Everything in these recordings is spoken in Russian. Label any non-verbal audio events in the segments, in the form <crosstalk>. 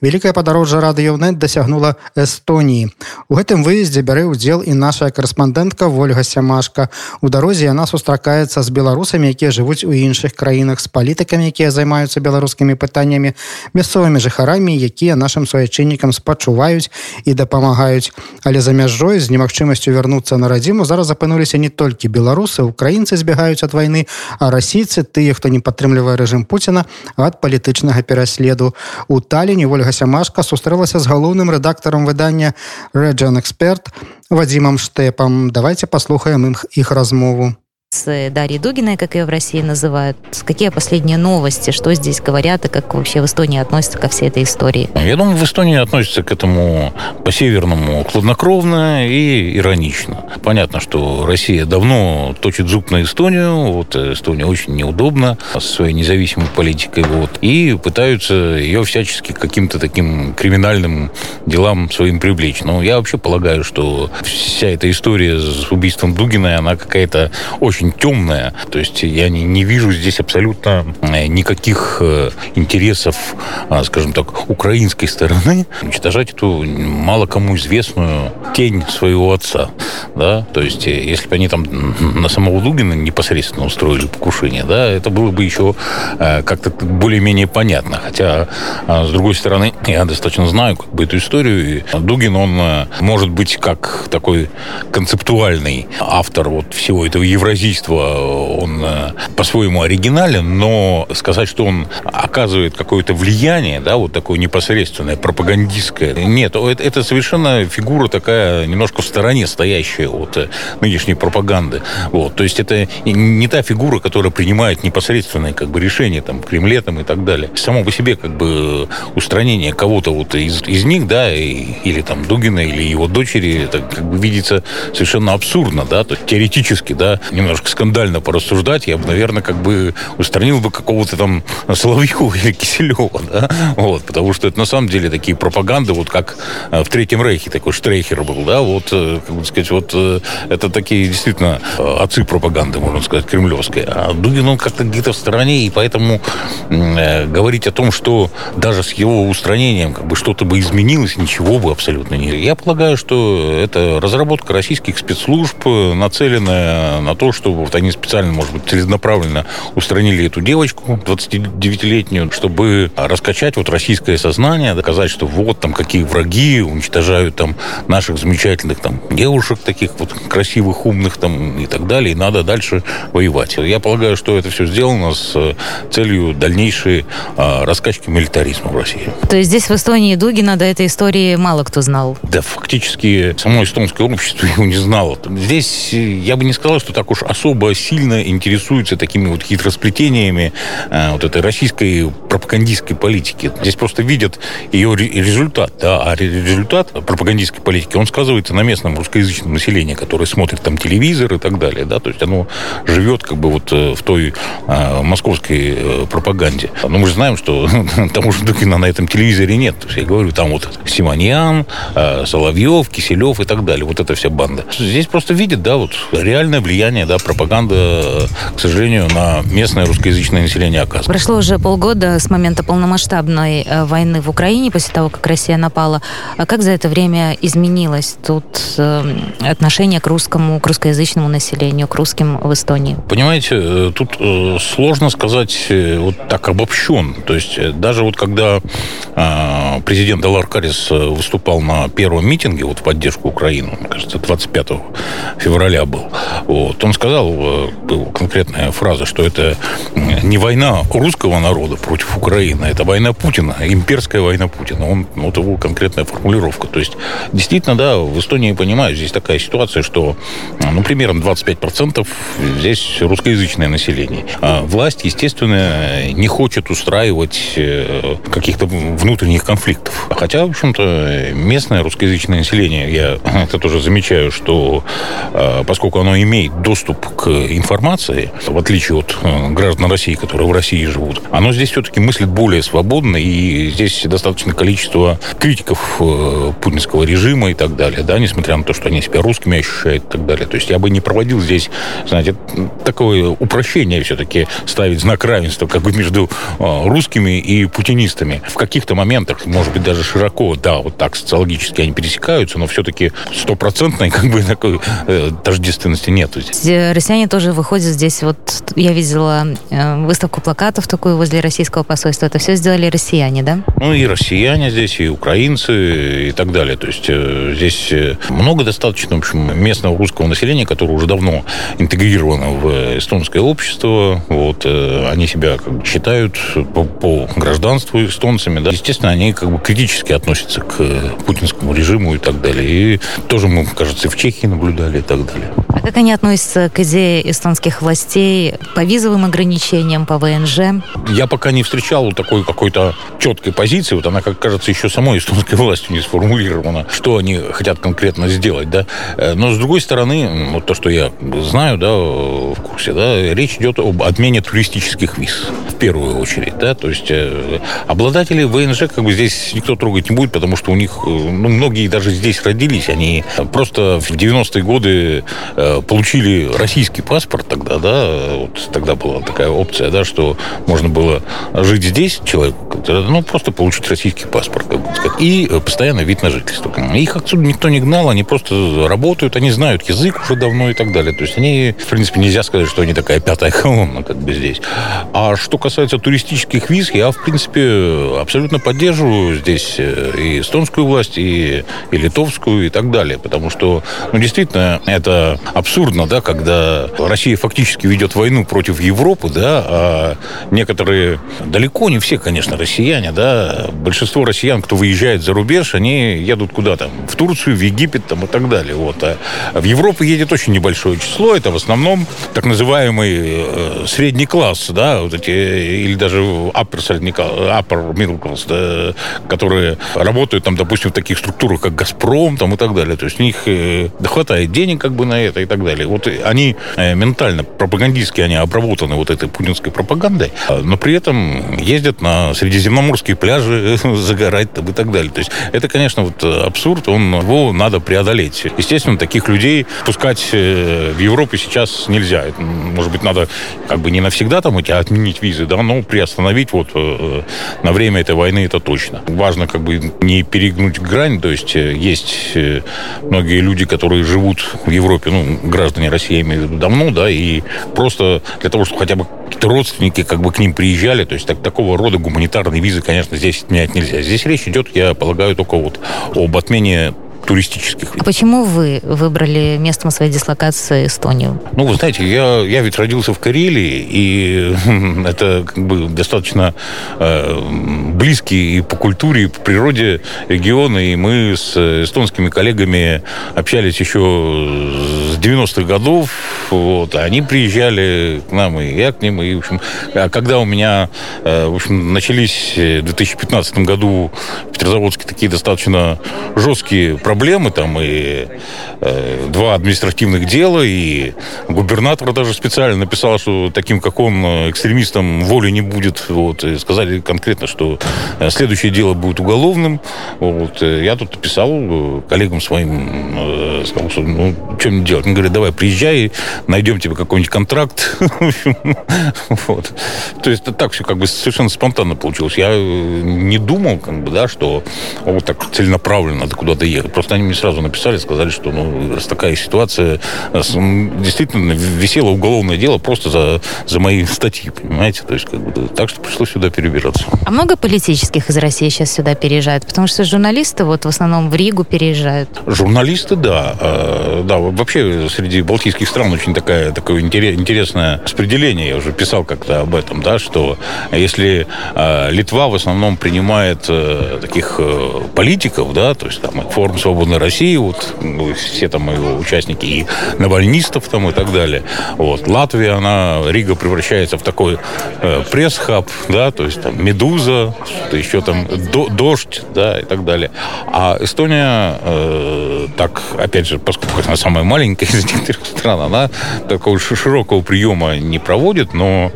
Вялікае падарожжа радыёнет дасягнула Эстоніі. У гэтым выездзе бярэ ўдзел і наша карэспандэнтка Вольга Сямашка. У дарозе яна сустракаецца з беларусамі, якія жывуць у іншых краінах з палітыкамі, якія займаюцца беларускімі пытаннямі, мясцовымі жыхарамі, якія нашым суайчыннікам спачуваюць і дапамагаюць. Але за мяжой з немагчымасцю вярнуцца на радзіму зараз апынуліся не толькі беларусы, украінцы збягаюць ад вайны, а расійцы тыя, хто не падтрымлівае рэжым Пуціна ад палітычнага пераследу. У таліне Вольга Сямашка сустрэлася з галоўным рэдактарам выдання Рэджан Эксперт Вадзімам Штэпам. Давайте паслухаем іх іх размову. с Дарьей Дугиной, как ее в России называют. Какие последние новости, что здесь говорят и как вообще в Эстонии относятся ко всей этой истории? Я думаю, в Эстонии относятся к этому по-северному хладнокровно и иронично. Понятно, что Россия давно точит зуб на Эстонию, вот Эстония очень неудобна со своей независимой политикой, вот, и пытаются ее всячески каким-то таким криминальным делам своим привлечь. Но я вообще полагаю, что вся эта история с убийством Дугиной, она какая-то очень очень темная. То есть я не, не вижу здесь абсолютно э, никаких э, интересов, а, скажем так, украинской стороны уничтожать эту мало кому известную тень своего отца. Да? То есть э, если бы они там на самого Дугина непосредственно устроили покушение, да, это было бы еще как-то более-менее понятно. Хотя, а, с другой стороны, я достаточно знаю как бы эту историю. И Дугин, он может быть как такой концептуальный автор вот всего этого евразийского убийства, он э, по-своему оригинален, но сказать, что он оказывает какое-то влияние, да, вот такое непосредственное, пропагандистское, нет, это, это совершенно фигура такая немножко в стороне стоящая от э, нынешней пропаганды. Вот, то есть это не та фигура, которая принимает непосредственные как бы решения там в Кремле там и так далее. Само по себе как бы устранение кого-то вот из, из них, да, и, или там Дугина, или его дочери, это как бы видится совершенно абсурдно, да, то есть теоретически, да, немножко немножко скандально порассуждать, я бы, наверное, как бы устранил бы какого-то там Соловьева <laughs> или Киселева, да, вот, потому что это на самом деле такие пропаганды, вот как э, в Третьем Рейхе такой Штрейхер был, да, вот, э, как бы сказать, вот э, это такие действительно отцы пропаганды, можно сказать, кремлевской. А Дугин, он как-то где-то в стороне, и поэтому говорить о том, что даже с его устранением как бы что-то бы изменилось, ничего бы абсолютно не. Я полагаю, что это разработка российских спецслужб, нацеленная на то, что что вот они специально, может быть, целенаправленно устранили эту девочку 29-летнюю, чтобы раскачать вот российское сознание, доказать, что вот там какие враги уничтожают там наших замечательных там девушек таких вот красивых, умных там и так далее, и надо дальше воевать. Я полагаю, что это все сделано с целью дальнейшей а, раскачки милитаризма в России. То есть здесь в Эстонии Дугина до этой истории мало кто знал? Да, фактически само эстонское общество <laughs> его не знало. Здесь я бы не сказал, что так уж особо сильно интересуются такими вот хитросплетениями э, вот этой российской пропагандистской политики. Здесь просто видят ее результат, да, а результат пропагандистской политики, он сказывается на местном русскоязычном населении, которое смотрит там телевизор и так далее, да, то есть оно живет как бы вот э, в той э, московской э, пропаганде. Но мы же знаем, что <laughs> тому же Дукина на этом телевизоре нет. То есть я говорю, там вот Симоньян, э, Соловьев, Киселев и так далее, вот эта вся банда. Здесь просто видят, да, вот реальное влияние, да, пропаганда, к сожалению, на местное русскоязычное население оказывает. Прошло уже полгода с момента полномасштабной э, войны в Украине, после того, как Россия напала. А как за это время изменилось тут э, отношение к русскому, к русскоязычному населению, к русским в Эстонии? Понимаете, э, тут сложно сказать вот так обобщен. То есть даже вот когда президент Алар Карис выступал на первом митинге вот в поддержку Украины, мне кажется, 25 февраля был, вот, он сказал, была конкретная фраза, что это не война русского народа против Украины, это война Путина, имперская война Путина. Он, вот его конкретная формулировка. То есть, действительно, да, в Эстонии, понимаю, здесь такая ситуация, что, ну, примерно 25% здесь русскоязычное население. А власть, естественно, не хочет устраивать э, каких-то внутренних конфликтов. Хотя, в общем-то, местное русскоязычное население, я <laughs> это тоже замечаю, что э, поскольку оно имеет доступ к информации, в отличие от э, граждан России, которые в России живут, оно здесь все-таки мыслит более свободно, и здесь достаточно количество критиков путинского режима и так далее, да, несмотря на то, что они себя русскими ощущают и так далее. То есть я бы не проводил здесь, знаете, такое упрощение все-таки ставить знак равенства как бы между русскими и путинистами. В каких-то моментах, может быть, даже широко, да, вот так социологически они пересекаются, но все-таки стопроцентной как бы такой э, тождественности нет. Э, россияне тоже выходят здесь, вот я видела э, выставку плакатов такую возле российского посольства, это все сделали россияне, да? Ну и россияне здесь, и украинцы, и так далее. То есть э, здесь э, много достаточно, в общем, местного русского населения, которое уже давно интегрировано в эстонское общество. Вот, они себя как бы, считают по, по гражданству эстонцами. Да. Естественно, они как бы критически относятся к путинскому режиму и так далее. И тоже мы, кажется, в Чехии наблюдали и так далее. А как они относятся к идее эстонских властей по визовым ограничениям, по ВНЖ? Я пока не встречал такой какой-то четкой позиции. Вот она, как кажется, еще самой эстонской <laughs> властью не сформулирована, что они хотят конкретно сделать, да. Э, но, с другой стороны, вот то, что я знаю, да, в курсе, да, речь идет об отмене туристических виз в первую очередь, да, то есть э, обладатели ВНЖ как бы здесь никто трогать не будет, потому что у них, э, ну, многие даже здесь родились, они просто в 90-е годы получили российский паспорт тогда, да, вот тогда была такая опция, да, что можно было жить здесь человеку, ну, просто получить российский паспорт, как бы сказать, и постоянно вид на жительство. Их отсюда никто не гнал, они просто работают, они знают язык уже давно и так далее. То есть они, в принципе, нельзя сказать, что они такая пятая колонна, как бы здесь. А что касается туристических виз, я, в принципе, абсолютно поддерживаю здесь э, и эстонскую власть, и, и литовскую, и так далее. Потому что, ну, действительно, это абсурдно, да, когда Россия фактически ведет войну против Европы, да, а некоторые, далеко не все, конечно, россияне, да, большинство россиян, кто выезжает за рубеж, они едут куда там, в Турцию, в Египет там и так далее. Вот. А в Европу едет очень небольшое число, это в основном так называемый э, средний класс, да, вот эти, или даже upper, upper middle class, да, которые работают там, допустим, в таких структурах, как «Газпром» там и так далее. То есть у них э, хватает денег как бы на это и так далее. Вот они э, ментально, пропагандистски они обработаны вот этой путинской пропагандой, но при этом ездят на средиземноморские пляжи <laughs> загорать там и так далее. То есть это, конечно, вот абсурд, он, его надо преодолеть. Естественно, таких людей пускать в Европу сейчас нельзя. Может быть, надо как бы не навсегда там эти отменить визы, да, но приостановить вот э, на время этой войны это точно. Важно как бы не перегнуть грань, то есть э, есть э, многие люди, которые живут в Европе, ну, граждане России, имею в виду, давно, да, и просто для того, чтобы хотя бы какие-то родственники как бы к ним приезжали, то есть так, такого рода гуманитарные визы, конечно, здесь отменять нельзя. Здесь речь идет, я полагаю, только вот об отмене туристических. А почему вы выбрали местом своей дислокации Эстонию? Ну, вы знаете, я, я ведь родился в Карелии, и <laughs> это как бы достаточно э, близкий и по культуре, и по природе регионы, и мы с эстонскими коллегами общались еще с 90-х годов, вот, они приезжали к нам, и я к ним, и, в общем, а когда у меня, э, в общем, начались в 2015 году в Петрозаводске такие достаточно жесткие проблемы, там и э, два административных дела, и губернатор даже специально написал, что таким, как он, экстремистам воли не будет. Вот, и сказали конкретно, что э, следующее дело будет уголовным. Вот, я тут писал коллегам своим, сказал, что ну, что мне делать? Он говорит, давай, приезжай, найдем тебе какой-нибудь контракт. <laughs> вот. То есть так все как бы совершенно спонтанно получилось. Я не думал, как бы, да, что вот так целенаправленно надо куда-то ехать. Просто они мне сразу написали, сказали, что ну, раз такая ситуация, действительно висело уголовное дело просто за, за мои статьи, понимаете? То есть, как бы, так что пришлось сюда перебираться. А много политических из России сейчас сюда переезжают? Потому что журналисты вот в основном в Ригу переезжают. Журналисты, да. А, да, вообще среди балтийских стран очень такая, такое интересное распределение, я уже писал как-то об этом, да, что если э, Литва в основном принимает э, таких э, политиков, да, то есть там форум «Свободной России», вот ну, все там его участники, и навальнистов там и так далее. Вот. Латвия, она, Рига превращается в такой э, пресс-хаб, да, то есть там «Медуза», еще там «Дождь», да, и так далее. А Эстония, э, так, опять же, поскольку она самая маленькая из трех стран, она такого широкого приема не проводит, но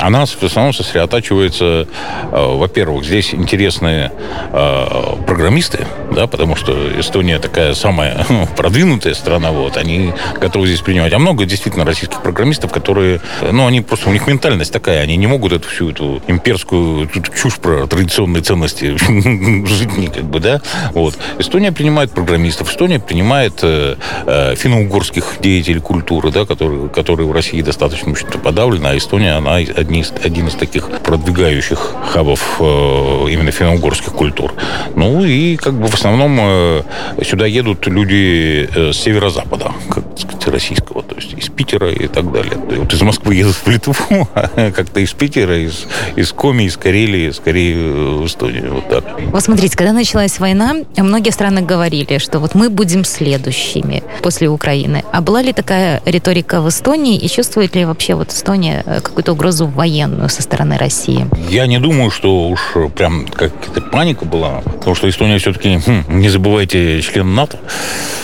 она в основном сосредотачивается, э, во-первых, здесь интересные э, программисты, да, потому что Эстония такая самая <laughs> продвинутая страна, вот, они готовы здесь принимать. А много действительно российских программистов, которые, ну, они просто, у них ментальность такая, они не могут эту всю эту имперскую чушь про традиционные ценности <laughs> жить, как бы, да, вот. Эстония принимает программистов, Эстония принимает э, э, финно-угорских деятелей культуры, да, которые, которые в России достаточно подавлены, а Эстония, она одни один из таких продвигающих хабов э, именно финно-угорских культур. Ну и как бы в основном э, сюда едут люди э, с северо-запада, как сказать, российского, Питера и так далее. Вот из Москвы едут в Литву, <laughs> а как-то из Питера, из, из Коми, из Карелии, скорее в Эстонию. Вот так. Вот смотрите, когда началась война, многие страны говорили, что вот мы будем следующими после Украины. А была ли такая риторика в Эстонии и чувствует ли вообще вот Эстония какую-то угрозу военную со стороны России? Я не думаю, что уж прям какая-то паника была, потому что Эстония все-таки, хм, не забывайте, член НАТО.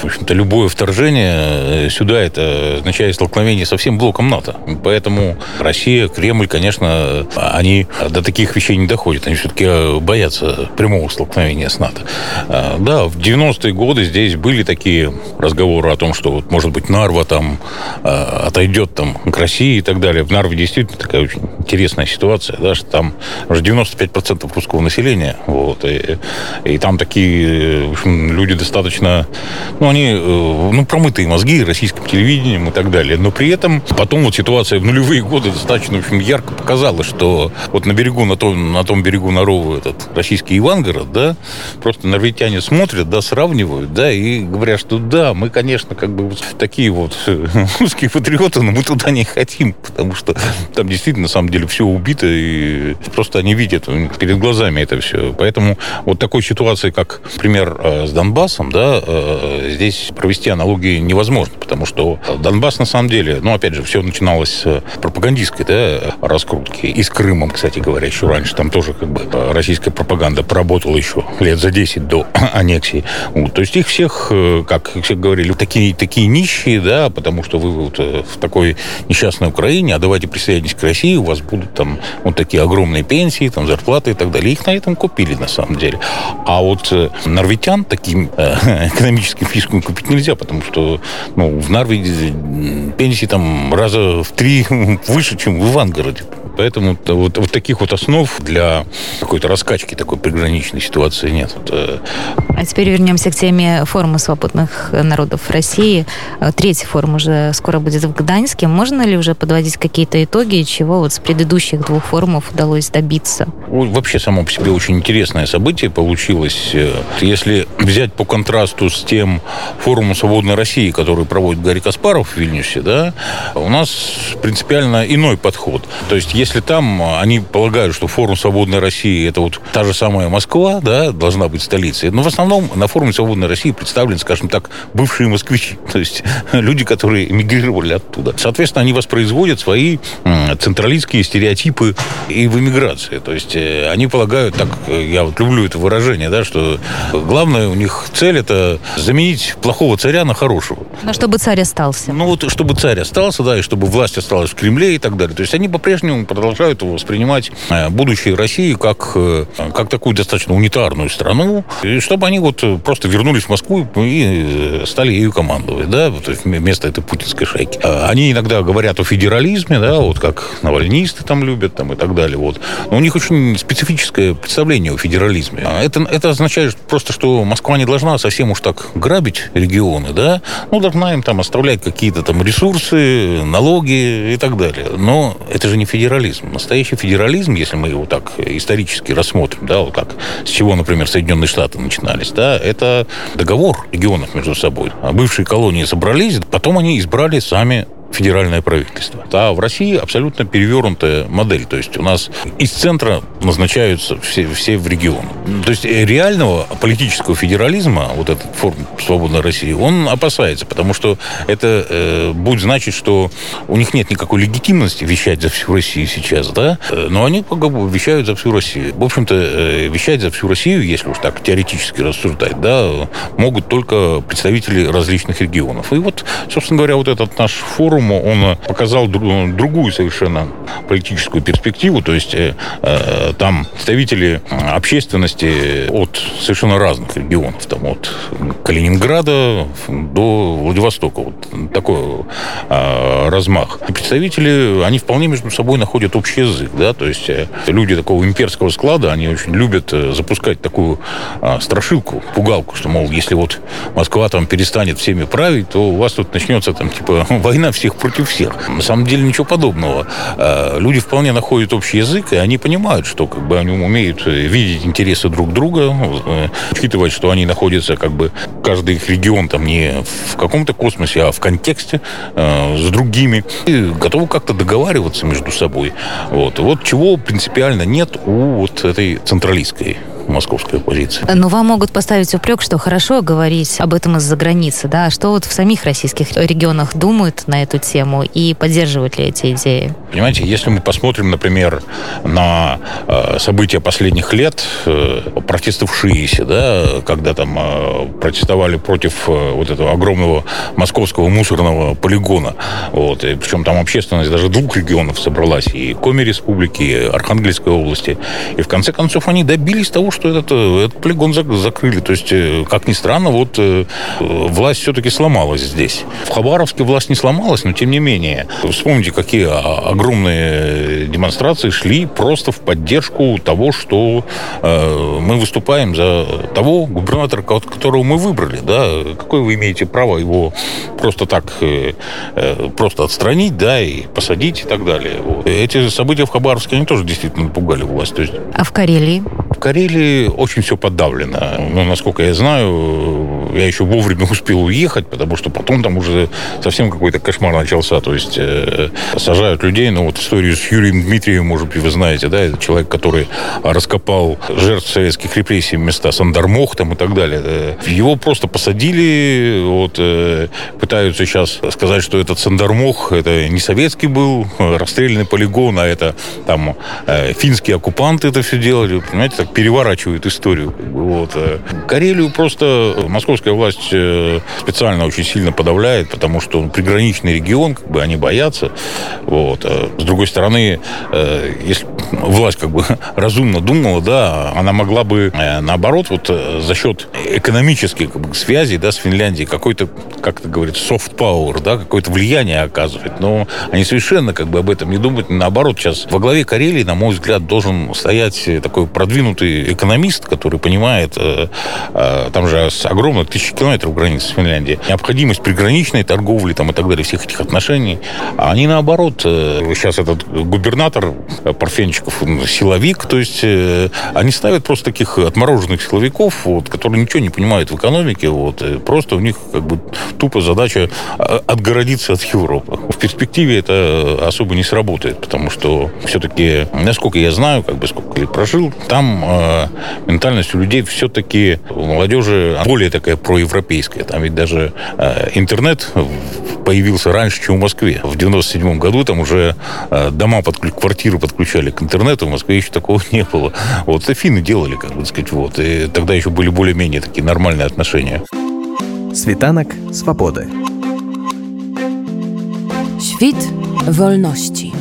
В общем-то, любое вторжение сюда это означает столкновение со всем блоком НАТО. Поэтому Россия, Кремль, конечно, они до таких вещей не доходят. Они все-таки боятся прямого столкновения с НАТО. А, да, в 90-е годы здесь были такие разговоры о том, что вот, может быть, Нарва там а, отойдет там к России и так далее. В Нарве действительно такая очень интересная ситуация, да, что там уже 95% русского населения, вот, и, и там такие в общем, люди достаточно, ну, они, э, ну, промытые мозги российским телевидением и так далее, но при этом потом вот ситуация в нулевые годы достаточно, в общем, ярко показала, что вот на берегу, на том, на том берегу Нарова этот российский Ивангород, да, просто норвегитяне смотрят, да, сравнивают, да, и говорят, что да, мы, конечно, как бы вот такие вот <laughs> русские патриоты, но мы туда не хотим, потому что там действительно, на самом деле, все убито, и просто они видят перед глазами это все. Поэтому вот такой ситуации, как, например, э, с Донбассом, да, э, здесь провести аналогии невозможно, потому что Донбасс, на самом деле, ну, опять же, все начиналось с пропагандистской, да, раскрутки. И с Крымом, кстати говоря, еще раньше. Там тоже как бы российская пропаганда поработала еще лет за 10 до <clears throat> аннексии. Вот. То есть их всех, э, как все говорили, такие, такие нищие, да, потому что вы вот в такой несчастной Украине, а давайте присоединитесь к России, у вас будут там вот такие огромные пенсии, там зарплаты и так далее. Их на этом купили, на самом деле. А вот э, норвитян таким э, <laughs> экономическим фишкам купить нельзя, потому что ну, в Нарве пенсии там раза в три <laughs> выше, чем в Ивангороде. Поэтому вот, вот таких вот основ для какой-то раскачки такой приграничной ситуации нет. Это... А теперь вернемся к теме форума свободных народов России. Третий форум уже скоро будет в Гданьске. Можно ли уже подводить какие-то итоги, чего вот с предыдущих двух форумов удалось добиться? Вообще само по себе очень интересное событие получилось. Если взять по контрасту с тем форумом свободной России, который проводит Гарри Каспаров в Вильнюсе, да, у нас принципиально иной подход. То есть, если там они полагают, что форум свободной России это вот та же самая Москва, да, должна быть столицей, но в основном на форуме свободной России представлены, скажем так, бывшие москвичи, <laughs> то есть люди, которые эмигрировали оттуда. Соответственно, они воспроизводят свои централистские стереотипы и в эмиграции. То есть э, они полагают, так я вот люблю это выражение, да, что главное у них цель это заменить плохого царя на хорошего. Но чтобы царь остался. Ну вот, чтобы царь остался, да, и чтобы власть осталась в Кремле и так далее. То есть они по-прежнему продолжают воспринимать э, будущее России как, э, как такую достаточно унитарную страну, и чтобы они вот просто вернулись в Москву и стали ею командовать, да, есть вместо этой путинской шайки. А они иногда говорят о федерализме, да, вот как навальнисты там любят там и так далее, вот. Но у них очень специфическое представление о федерализме. А это, это означает просто, что Москва не должна совсем уж так грабить регионы, да, ну, должна им там оставлять какие-то там ресурсы, налоги и так далее. Но это же не федерализм. Настоящий федерализм, если мы его так исторически рассмотрим, да, вот как с чего, например, Соединенные Штаты начинались, да, это договор регионов между собой. А бывшие колонии собрались, потом они избрали сами федеральное правительство. А в России абсолютно перевернутая модель. То есть у нас из центра назначаются все, все в регион. То есть реального политического федерализма, вот этот форм свободной России, он опасается, потому что это э, будет значить, что у них нет никакой легитимности вещать за всю Россию сейчас, да, э, но они как бы вещают за всю Россию. В общем-то, э, вещать за всю Россию, если уж так теоретически рассуждать, да, могут только представители различных регионов. И вот, собственно говоря, вот этот наш форум, он показал другую совершенно политическую перспективу, то есть э, там представители общественности от совершенно разных регионов, там от Калининграда до Владивостока, вот такой размах. Представители, они вполне между собой находят общий язык, да, то есть люди такого имперского склада, они очень любят э, запускать такую страшилку, пугалку, что, мол, если вот Москва там перестанет всеми править, то у вас тут начнется там типа <laughs> война всех против всех. На самом деле ничего подобного. А, люди вполне находят общий язык, и они понимают, что как бы они умеют э, видеть интересы друг друга, э, учитывать, что они находятся как бы каждый их регион там не в каком-то космосе, а в контексте э, с другими, и готовы как-то договариваться между собой. Вот. Вот чего принципиально нет у вот этой централистской московской оппозиции. Но вам могут поставить упрек, что хорошо говорить об этом из-за границы, да? А что вот в самих российских регионах думают на эту тему и поддерживают ли эти идеи? Понимаете, если мы посмотрим, например, на э, события последних лет, э, протестовавшиеся, да, когда там э, протестовали против вот этого огромного московского мусорного полигона, вот, и причем там общественность даже двух регионов собралась, и Коми республики, и Архангельской области, и в конце концов они добились того, что этот, э, этот полигон закрыли. То есть, э, как ни странно, вот э, власть все-таки сломалась здесь. В Хабаровске власть не сломалась, но тем не менее. Вспомните, какие огромные демонстрации шли просто в поддержку того, что мы выступаем за того губернатора, которого мы выбрали. Да? Какое вы имеете право его просто так просто отстранить, да, и посадить и так далее. Вот. Эти события в Хабаровске, они тоже действительно напугали власть. То есть... А в Карелии? В Карелии очень все подавлено. Ну, насколько я знаю, я еще вовремя <laughs> успел уехать, потому что потом там уже совсем какой-то кошмар начался. То есть э, сажают людей. Ну, вот историю с Юрием Дмитриевым, может быть, вы знаете, да, это человек, который раскопал жертв советских репрессий места Сандармох там и так далее. Э, его просто посадили, вот, э, пытаются сейчас сказать, что этот Сандармох, это не советский был, <laughs> расстрелянный полигон, а это там э, финские оккупанты это все делали. Понимаете, так переворачивают историю. Вот. Э, Карелию просто московская власть э, специально очень сильно подавляет, потому что он приграничный регион, как бы они боятся. Вот. С другой стороны, э, если власть как бы <laughs> разумно думала, да, она могла бы наоборот вот за счет экономических как бы, связей да, с Финляндией какой-то, как это говорит, soft power, да, какое-то влияние оказывать. Но они совершенно как бы об этом не думают. Наоборот, сейчас во главе Карелии, на мой взгляд, должен стоять такой продвинутый продвинутый экономист, который понимает, э, э, там же огромных тысячи километров границы с Финляндией, необходимость приграничной торговли там, и так далее, всех этих отношений. А они наоборот, э, сейчас этот губернатор Парфенчиков, силовик, то есть они ставят просто таких отмороженных силовиков, вот, которые ничего не понимают в экономике, вот, просто у них как бы тупо задача отгородиться от Европы. В перспективе это особо не сработает, потому что все-таки, насколько я знаю, как бы сколько я прожил, там ментальность у людей все-таки у молодежи более такая проевропейская. Там ведь даже э, интернет появился раньше, чем в Москве. В 97 году там уже э, дома, под, квартиры подключали к интернету. В Москве еще такого <laughs> не было. Вот это финны делали, как бы сказать, вот. И тогда еще были более-менее такие нормальные отношения. Світанок свободы. Świt wolności.